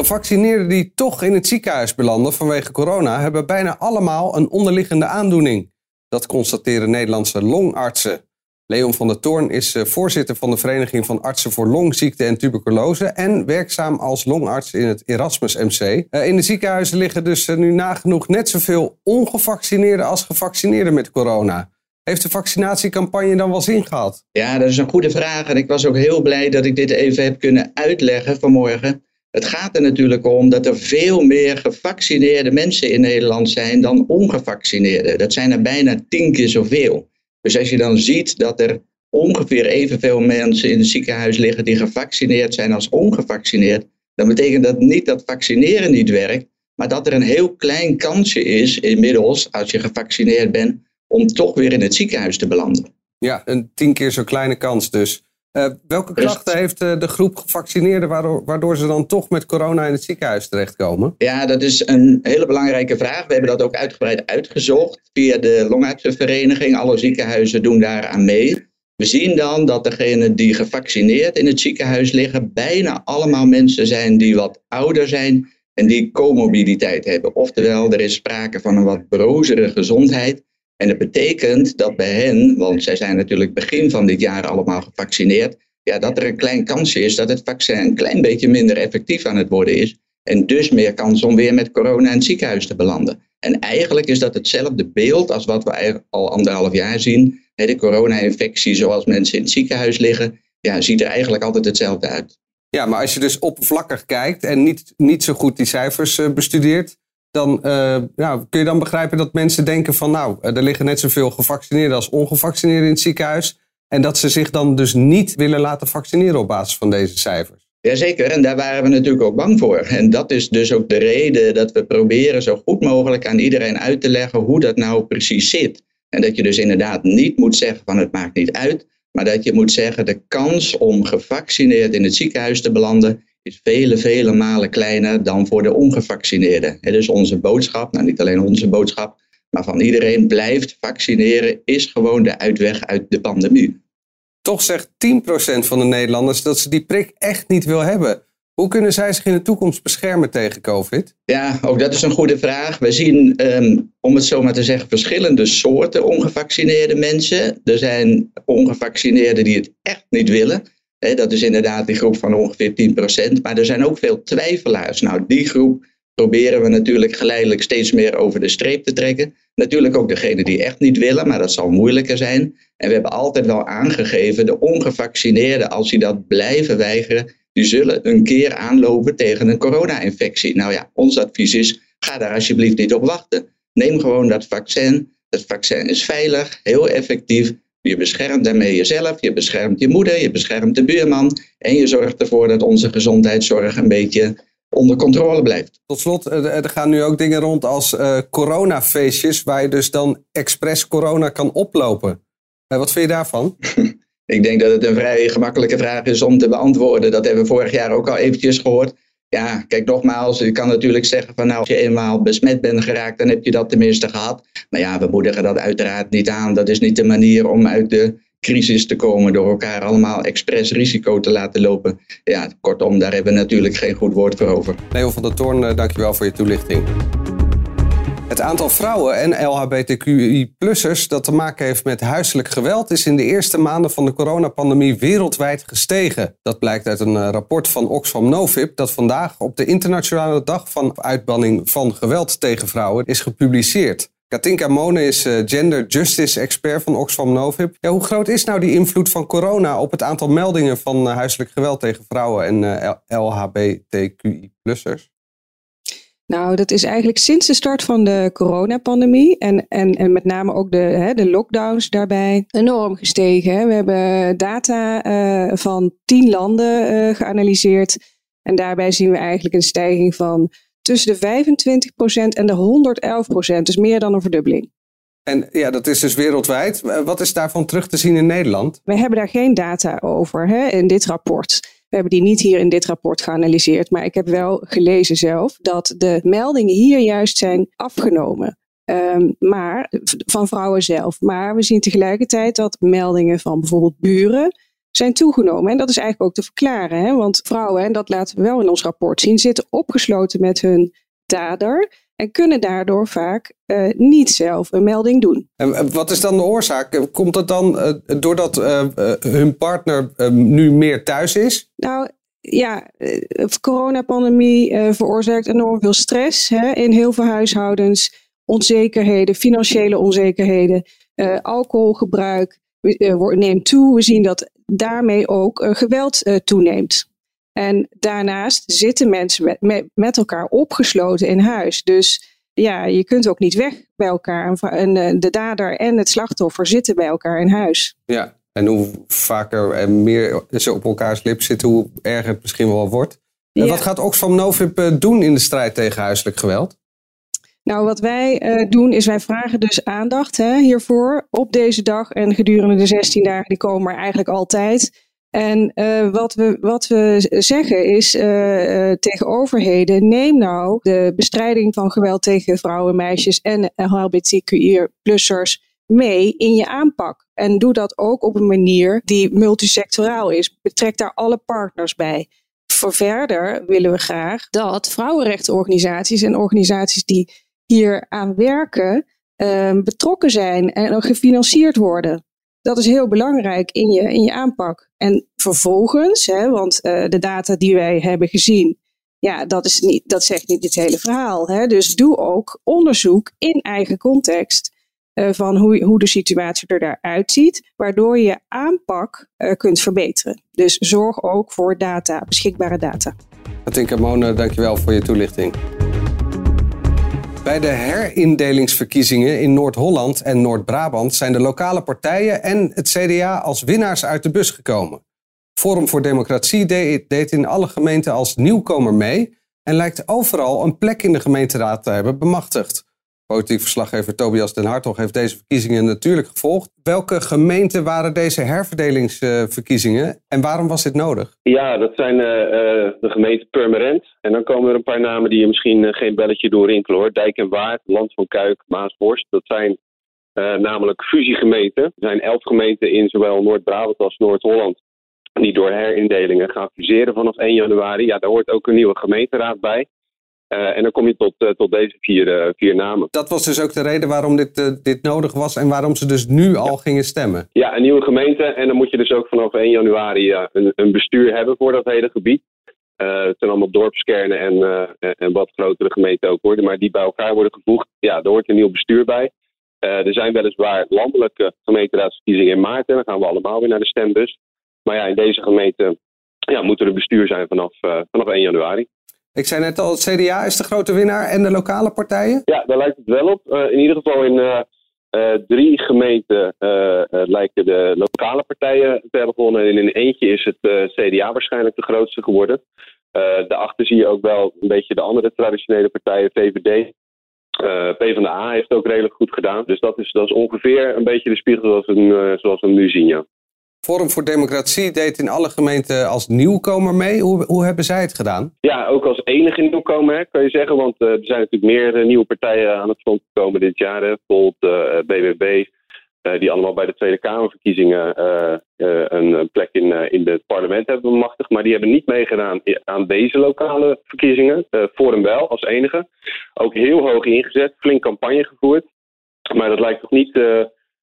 Gevaccineerden die toch in het ziekenhuis belanden vanwege corona hebben bijna allemaal een onderliggende aandoening. Dat constateren Nederlandse longartsen. Leon van der Toorn is eh, voorzitter van de Vereniging van Artsen voor Longziekte en Tuberculose en werkzaam als longarts in het Erasmus MC. Eh, in de ziekenhuizen liggen dus eh, nu nagenoeg net zoveel ongevaccineerden als gevaccineerden met corona. Heeft de vaccinatiecampagne dan wel zin gehad? Ja, dat is een goede vraag en ik was ook heel blij dat ik dit even heb kunnen uitleggen vanmorgen. Het gaat er natuurlijk om dat er veel meer gevaccineerde mensen in Nederland zijn dan ongevaccineerde. Dat zijn er bijna tien keer zoveel. Dus als je dan ziet dat er ongeveer evenveel mensen in het ziekenhuis liggen die gevaccineerd zijn als ongevaccineerd, dan betekent dat niet dat vaccineren niet werkt, maar dat er een heel klein kansje is inmiddels, als je gevaccineerd bent, om toch weer in het ziekenhuis te belanden. Ja, een tien keer zo kleine kans dus. Uh, welke klachten heeft uh, de groep gevaccineerden waardoor, waardoor, ze dan toch met corona in het ziekenhuis terechtkomen? Ja, dat is een hele belangrijke vraag. We hebben dat ook uitgebreid uitgezocht via de longartsenvereniging. Alle ziekenhuizen doen daar aan mee. We zien dan dat degenen die gevaccineerd in het ziekenhuis liggen, bijna allemaal mensen zijn die wat ouder zijn en die comorbiditeit hebben. Oftewel, er is sprake van een wat brozere gezondheid. En dat betekent dat bij hen, want zij zijn natuurlijk begin van dit jaar allemaal gevaccineerd, ja, dat er een klein kansje is dat het vaccin een klein beetje minder effectief aan het worden is. En dus meer kans om weer met corona in het ziekenhuis te belanden. En eigenlijk is dat hetzelfde beeld als wat we al anderhalf jaar zien. De corona-infectie, zoals mensen in het ziekenhuis liggen, ja, ziet er eigenlijk altijd hetzelfde uit. Ja, maar als je dus oppervlakkig kijkt en niet, niet zo goed die cijfers uh, bestudeert, dan uh, ja, kun je dan begrijpen dat mensen denken van nou, eh, er liggen net zoveel gevaccineerden als ongevaccineerden in het ziekenhuis. En dat ze zich dan dus niet willen laten vaccineren op basis van deze cijfers. Jazeker, en daar waren we natuurlijk ook bang voor. En dat is dus ook de reden dat we proberen zo goed mogelijk aan iedereen uit te leggen hoe dat nou precies zit. En dat je dus inderdaad niet moet zeggen van het maakt niet uit, maar dat je moet zeggen de kans om gevaccineerd in het ziekenhuis te belanden is vele, vele malen kleiner dan voor de ongevaccineerden. Is onze boodschap, nou niet alleen onze boodschap, maar van iedereen blijft vaccineren, is gewoon de uitweg uit de pandemie. Toch zegt 10% van de Nederlanders dat ze die prik echt niet wil hebben. Hoe kunnen zij zich in de toekomst beschermen tegen COVID? Ja, ook dat is een goede vraag. We zien, ehm, om het zo maar te zeggen, verschillende soorten ongevaccineerde mensen. Er zijn ongevaccineerden die het echt niet willen dat is inderdaad die groep van ongeveer 10%. Maar er zijn ook veel twijfelaars. Nou, die groep proberen we natuurlijk geleidelijk steeds meer over de streep te trekken. Natuurlijk ook degene die echt niet willen, maar dat zal moeilijker zijn. En we hebben altijd wel aangegeven, de ongevaccineerden, als die dat blijven weigeren, die zullen een keer aanlopen tegen een corona-infectie. Nou ja, ons advies is, ga daar alsjeblieft niet op wachten. Neem gewoon dat vaccin. Het vaccin is veilig, heel effectief. Je beschermt daarmee jezelf, je beschermt je moeder, je beschermt de buurman en je zorgt ervoor dat onze gezondheidszorg een beetje onder controle blijft. Tot slot, er gaan nu ook dingen rond als uh, coronafeestjes, waar je dus dan expres corona kan oplopen. Uh, wat vind je daarvan? Ik denk dat het een vrij gemakkelijke vraag is om te beantwoorden. Dat hebben we vorig jaar ook al eventjes gehoord. Ja, kijk nogmaals, je kan natuurlijk zeggen van nou, als je eenmaal besmet bent geraakt, dan heb je dat tenminste gehad. Maar ja, we moedigen dat uiteraard niet aan. Dat is niet de manier om uit de crisis te komen door elkaar allemaal expres risico te laten lopen. Ja, kortom, daar hebben we natuurlijk geen goed woord voor over. Leo van der Toorn, eh, dankjewel voor je toelichting. Het aantal vrouwen en LHBTQI-plussers dat te maken heeft met huiselijk geweld is in de eerste maanden van de coronapandemie wereldwijd gestegen. Dat blijkt uit een eh, rapport van Oxfam Novib dat vandaag op de internationale dag van uitbanning van geweld tegen vrouwen is gepubliceerd. Katinka Mone is eh, gender justice expert van Oxfam Novib. Ja, hoe groot is nou die invloed van corona op het aantal meldingen van eh, huiselijk geweld tegen vrouwen en LHBTQI-plussers? Nou, dat is eigenlijk sinds de start van de coronapandemie en, en, en met name ook de, hè, de lockdowns daarbij enorm gestegen. We hebben data uh, van tien landen uh, geanalyseerd en daarbij zien we eigenlijk een stijging van tussen de 25% en de 111%, dus meer dan een verdubbeling. En ja, dat is dus wereldwijd. Wat is daarvan terug te zien in Nederland? We hebben daar geen data over hè, in dit rapport. We hebben die niet hier in dit rapport geanalyseerd, maar ik heb wel gelezen zelf dat de meldingen hier juist zijn afgenomen. Um, maar van vrouwen zelf. Maar we zien tegelijkertijd dat meldingen van bijvoorbeeld buren zijn toegenomen. En dat is eigenlijk ook te verklaren. Hè? Want vrouwen, en dat laten we wel in ons rapport zien, zitten opgesloten met hun dader. En kunnen daardoor vaak uh, niet zelf een melding doen. En wat is dan de oorzaak? Komt dat dan uh, doordat uh, hun partner nu meer thuis is? Nou, ja, de coronapandemie veroorzaakt enorm veel stress hè, in heel veel huishoudens. Onzekerheden, financiële onzekerheden, alcoholgebruik neemt toe. We zien dat daarmee ook geweld toeneemt. En daarnaast zitten mensen met, met, met, elkaar opgesloten in huis. Dus ja, je kunt ook niet weg bij elkaar. En eh, de dader en het slachtoffer zitten bij elkaar in huis. Ja, en hoe vaker en meer ze op elkaars lip zitten, hoe erger het misschien wel wordt. En wat gaat Oxfam Novib eh, doen in de strijd tegen huiselijk geweld? Nou, wat wij uh, doen is wij vragen dus aandacht hè, hiervoor op deze dag en gedurende de 16 dagen, die komen er eigenlijk altijd. En uh, wat, we, wat we zeggen is uh, tegen overheden, neem nou de bestrijding van geweld tegen vrouwen, meisjes en LHBTQI-plussers mee in je aanpak. En doe dat ook op een manier die multisectoraal is. Betrek daar alle partners bij. Voor verder willen we graag dat vrouwenrechtenorganisaties en organisaties die hier aan werken, betrokken zijn en gefinancierd worden. Dat is heel belangrijk in je, in je aanpak. En vervolgens, hè, want uh, de data die wij hebben gezien, ja, dat, is niet, dat zegt niet het hele verhaal. Hè. Dus doe ook onderzoek in eigen context uh, van hoe, hoe de situatie er daaruit ziet, waardoor je aanpak uh, kunt verbeteren. Dus zorg ook voor data, beschikbare data. Katinka Mone, dankjewel voor je toelichting. Bij de herindelingsverkiezingen in Noord-Holland en Noord-Brabant zijn de lokale partijen en het CDA als winnaars uit de bus gekomen. Forum voor Democratie deed in alle gemeenten als nieuwkomer mee en lijkt overal een plek in de gemeenteraad te hebben bemachtigd. Politiek verslaggever Tobias Den Hartog heeft deze verkiezingen natuurlijk gevolgd. Welke gemeenten waren deze herverdelingsverkiezingen en waarom was dit nodig? Ja, dat zijn uh, de gemeenten Purmerend. En dan komen er een paar namen die je misschien uh, geen belletje doorrinkelen hoor. Dijk en Waard, Land van Kuik, Maasborst. Dat zijn namelijk fusiegemeenten. Er zijn elf gemeenten in zowel Noord-Brabant als Noord-Holland die door herindelingen gaan fuseren vanaf 1 januari. Ja, daar hoort ook een nieuwe gemeenteraad bij. Uh, en dan kom je tot, uh, tot deze vier, uh, vier namen. Dat was dus ook de reden waarom dit, dit nodig was en waarom ze dus nu al gingen stemmen. Ja, een nieuwe gemeente. En dan moet je dus ook vanaf 1 januari een, een, bestuur hebben voor dat hele gebied. het zijn allemaal dorpskernen en, en wat grotere gemeenten ook worden. Maar die bij elkaar worden gevoegd. Ja, daar hoort een nieuw bestuur bij. er zijn weliswaar landelijke gemeenteraadsverkiezingen in maart. En dan gaan we allemaal weer naar de stembus. Maar ja, in deze gemeente ja, moet er een bestuur zijn vanaf, vanaf 1 januari. Ik zei net al, het CDA is de grote winnaar en de lokale partijen? Ja, daar lijkt het wel op. Uh, in ieder geval in uh, uh, drie gemeenten lijken de lokale partijen te hebben gewonnen. En in eentje is het CDA waarschijnlijk de grootste geworden. daarachter zie je ook wel een beetje de andere traditionele partijen, VVD. PvdA heeft ook redelijk goed gedaan. Dus dat is, dat is ongeveer een beetje de spiegel zoals we, zoals we nu zien, ja. Forum voor Democratie deed in alle gemeenten als nieuwkomer mee. Hoe, hoe hebben zij het gedaan? Ja, ook als enige nieuwkomer kan je zeggen. Want uh, er zijn natuurlijk meer uh, nieuwe partijen aan het front gekomen dit jaar. Bijvoorbeeld uh, BBB, die allemaal bij de Tweede Kamerverkiezingen een plek in, in het parlement hebben bemachtigd. Maar die hebben niet meegedaan aan deze lokale verkiezingen. Forum wel, als enige. Ook heel hoog ingezet, flink campagne gevoerd. Maar dat lijkt toch niet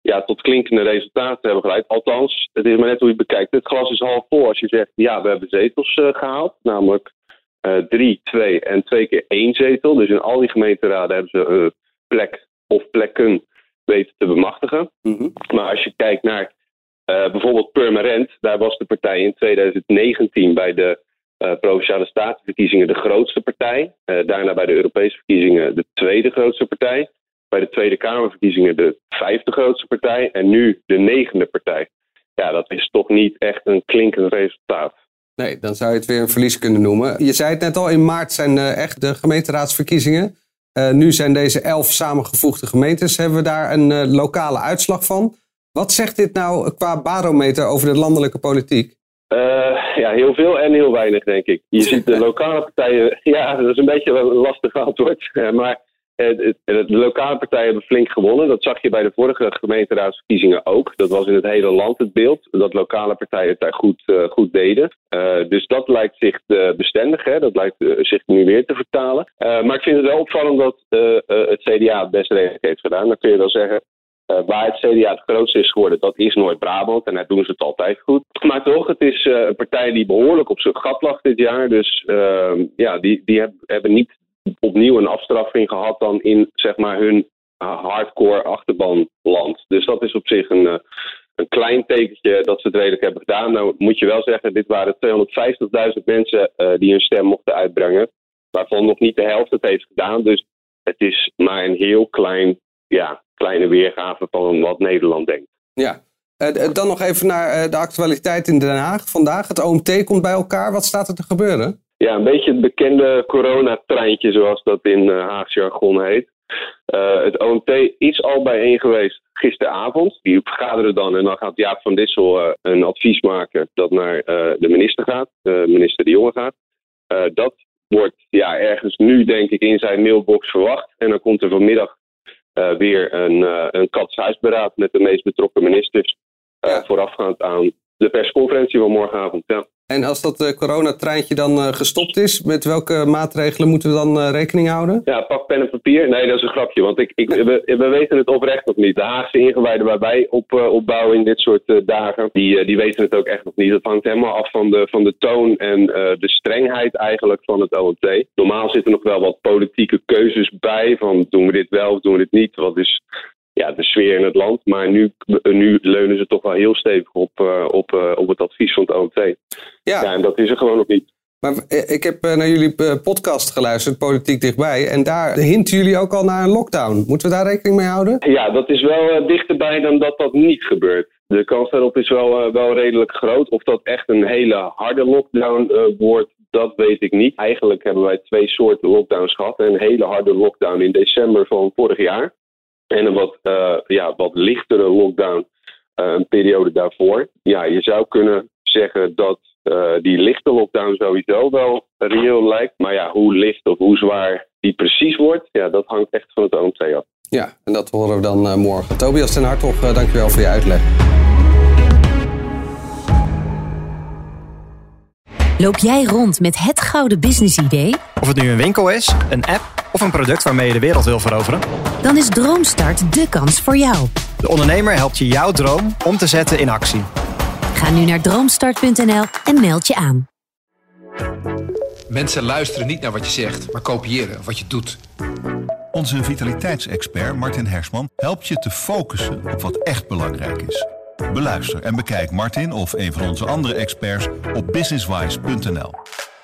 ja, tot klinkende resultaten hebben geleid. Althans, het is maar net hoe je bekijkt. Het glas is half vol als je zegt, ja, we hebben zetels uh, gehaald. Namelijk uh, drie, twee en twee keer één zetel. Dus in al die gemeenteraden hebben ze een plek of plekken weten te bemachtigen. Mm-hmm. Maar als je kijkt naar uh, bijvoorbeeld Purmerend, daar was de partij in 2019 bij de provinciale statenverkiezingen de grootste partij. daarna bij de Europese verkiezingen de tweede grootste partij bij de Tweede Kamerverkiezingen de vijfde grootste partij en nu de negende partij. Ja, dat is toch niet echt een klinkend resultaat. Nee, dan zou je het weer een verlies kunnen noemen. Je zei het net al, in maart zijn uh, echt de gemeenteraadsverkiezingen. Uh, nu zijn deze elf samengevoegde gemeentes. Hebben we daar een uh, lokale uitslag van? Wat zegt dit nou qua barometer over de landelijke politiek? ja, heel veel en heel weinig, denk ik. Je ziet de lokale partijen. Ja, dat is een beetje een lastig antwoord. maar de, de lokale partijen hebben flink gewonnen. Dat zag je bij de vorige gemeenteraadsverkiezingen ook. Dat was in het hele land het beeld. Dat lokale partijen het daar goed, uh, goed deden. Uh, dus dat lijkt zich bestendig. Hè? Dat lijkt zich nu weer te vertalen. maar ik vind het wel opvallend dat het CDA het best redelijk heeft gedaan. Dan kun je wel zeggen. waar het CDA het grootste is geworden, dat is Noord-Brabant. En daar doen ze het altijd goed. Maar toch, het is een partij die behoorlijk op zijn gat lag dit jaar. Dus ehm, ja, die, die hebben niet opnieuw een afstraffing gehad dan in zeg maar hun hardcore achterbanland. Dus dat is op zich een, eh, een klein tekentje dat ze het redelijk hebben gedaan. Nou moet je wel zeggen, dit waren 250.000 mensen uh, die hun stem mochten uitbrengen. Waarvan nog niet de helft het heeft gedaan. Dus het is maar een heel klein, ja, kleine weergave van wat Nederland denkt. Ja, dan nog even naar de actualiteit in Den Haag vandaag. Het OMT komt bij elkaar. Wat staat er te gebeuren? Ja, een beetje het bekende coronatreintje, zoals dat in uh, Haags jargon heet. Uh, het OMT is al bijeen geweest gisteravond. Die vergaderen dan en dan gaat Jaap van Dissel uh, een advies maken dat naar de minister gaat, minister De Jonge gaat. dat wordt ja, ergens nu denk ik in zijn mailbox verwacht. En dan komt er vanmiddag weer een, een katshuisberaad met de meest betrokken ministers. Voorafgaand aan de persconferentie van morgenavond. Ja. En als dat uh, coronatreintje dan uh, gestopt is, met welke maatregelen moeten we dan uh, rekening houden? Ja, pak pen en papier. Nee, dat is een grapje, want ik, ik, we, we weten het oprecht nog niet. De Haagse ingewijden waar wij op, opbouwen in dit soort dagen, die, die weten het ook echt nog niet. Dat hangt helemaal af van de, van de toon en de strengheid eigenlijk van het OMT. Normaal zitten nog wel wat politieke keuzes bij, van doen we dit wel of doen we dit niet? Wat is ja, de sfeer in het land. Maar nu, nu leunen ze toch wel heel stevig op, uh, op, uh, op het advies van het OMT. Ja. ja, en dat is er gewoon nog niet. Maar eh, ik heb naar jullie podcast geluisterd, Politiek Dichtbij. En daar hinten jullie ook al naar een lockdown. Moeten we daar rekening mee houden? Ja, dat is wel dichterbij dan dat dat niet gebeurt. De kans daarop is wel, wel redelijk groot. Of dat echt een hele harde lockdown wordt, dat weet ik niet. Eigenlijk hebben wij twee soorten lockdowns gehad. Een hele harde lockdown in december van vorig jaar. En een wat, uh, ja, wat lichtere lockdown uh, een periode daarvoor. Ja, je zou kunnen zeggen dat uh, die lichte lockdown sowieso wel reëel lijkt. Maar ja, hoe licht of hoe zwaar die precies wordt, ja, dat hangt echt van het OMT af. Ja, en dat horen we dan morgen. Tobias ten Hartog, dankjewel voor je uitleg. Loop jij rond met het gouden business idee? Of het nu een winkel is, een app of een product waarmee je de wereld wil veroveren? Dan is Droomstart de kans voor jou. De ondernemer helpt je jouw droom om te zetten in actie. Ga nu naar droomstart.nl en meld je aan. Mensen luisteren niet naar wat je zegt, maar kopiëren wat je doet. Onze vitaliteitsexpert Martin Hersman helpt je te focussen op wat echt belangrijk is. Beluister en bekijk Martin of een van onze andere experts op businesswise.nl.